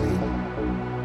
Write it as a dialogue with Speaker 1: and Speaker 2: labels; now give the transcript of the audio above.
Speaker 1: no